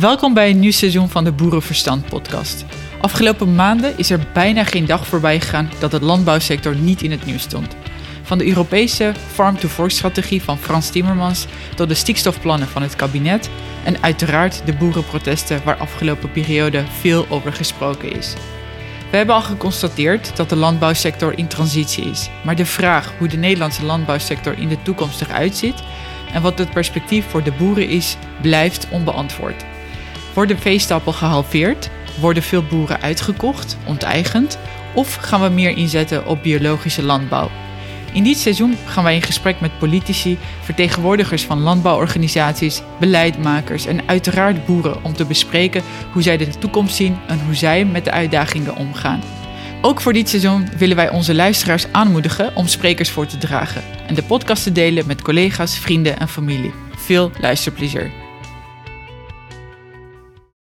Welkom bij een nieuw seizoen van de Boerenverstand podcast. Afgelopen maanden is er bijna geen dag voorbij gegaan dat de landbouwsector niet in het nieuws stond. Van de Europese Farm-to-Fork-strategie van Frans Timmermans tot de stikstofplannen van het kabinet en uiteraard de boerenprotesten waar afgelopen periode veel over gesproken is. We hebben al geconstateerd dat de landbouwsector in transitie is, maar de vraag hoe de Nederlandse landbouwsector in de toekomst eruit ziet en wat het perspectief voor de boeren is, blijft onbeantwoord. Wordt de veestapel gehalveerd? Worden veel boeren uitgekocht, onteigend? Of gaan we meer inzetten op biologische landbouw? In dit seizoen gaan wij in gesprek met politici, vertegenwoordigers van landbouworganisaties, beleidmakers en uiteraard boeren om te bespreken hoe zij de toekomst zien en hoe zij met de uitdagingen omgaan. Ook voor dit seizoen willen wij onze luisteraars aanmoedigen om sprekers voor te dragen en de podcast te delen met collega's, vrienden en familie. Veel luisterplezier.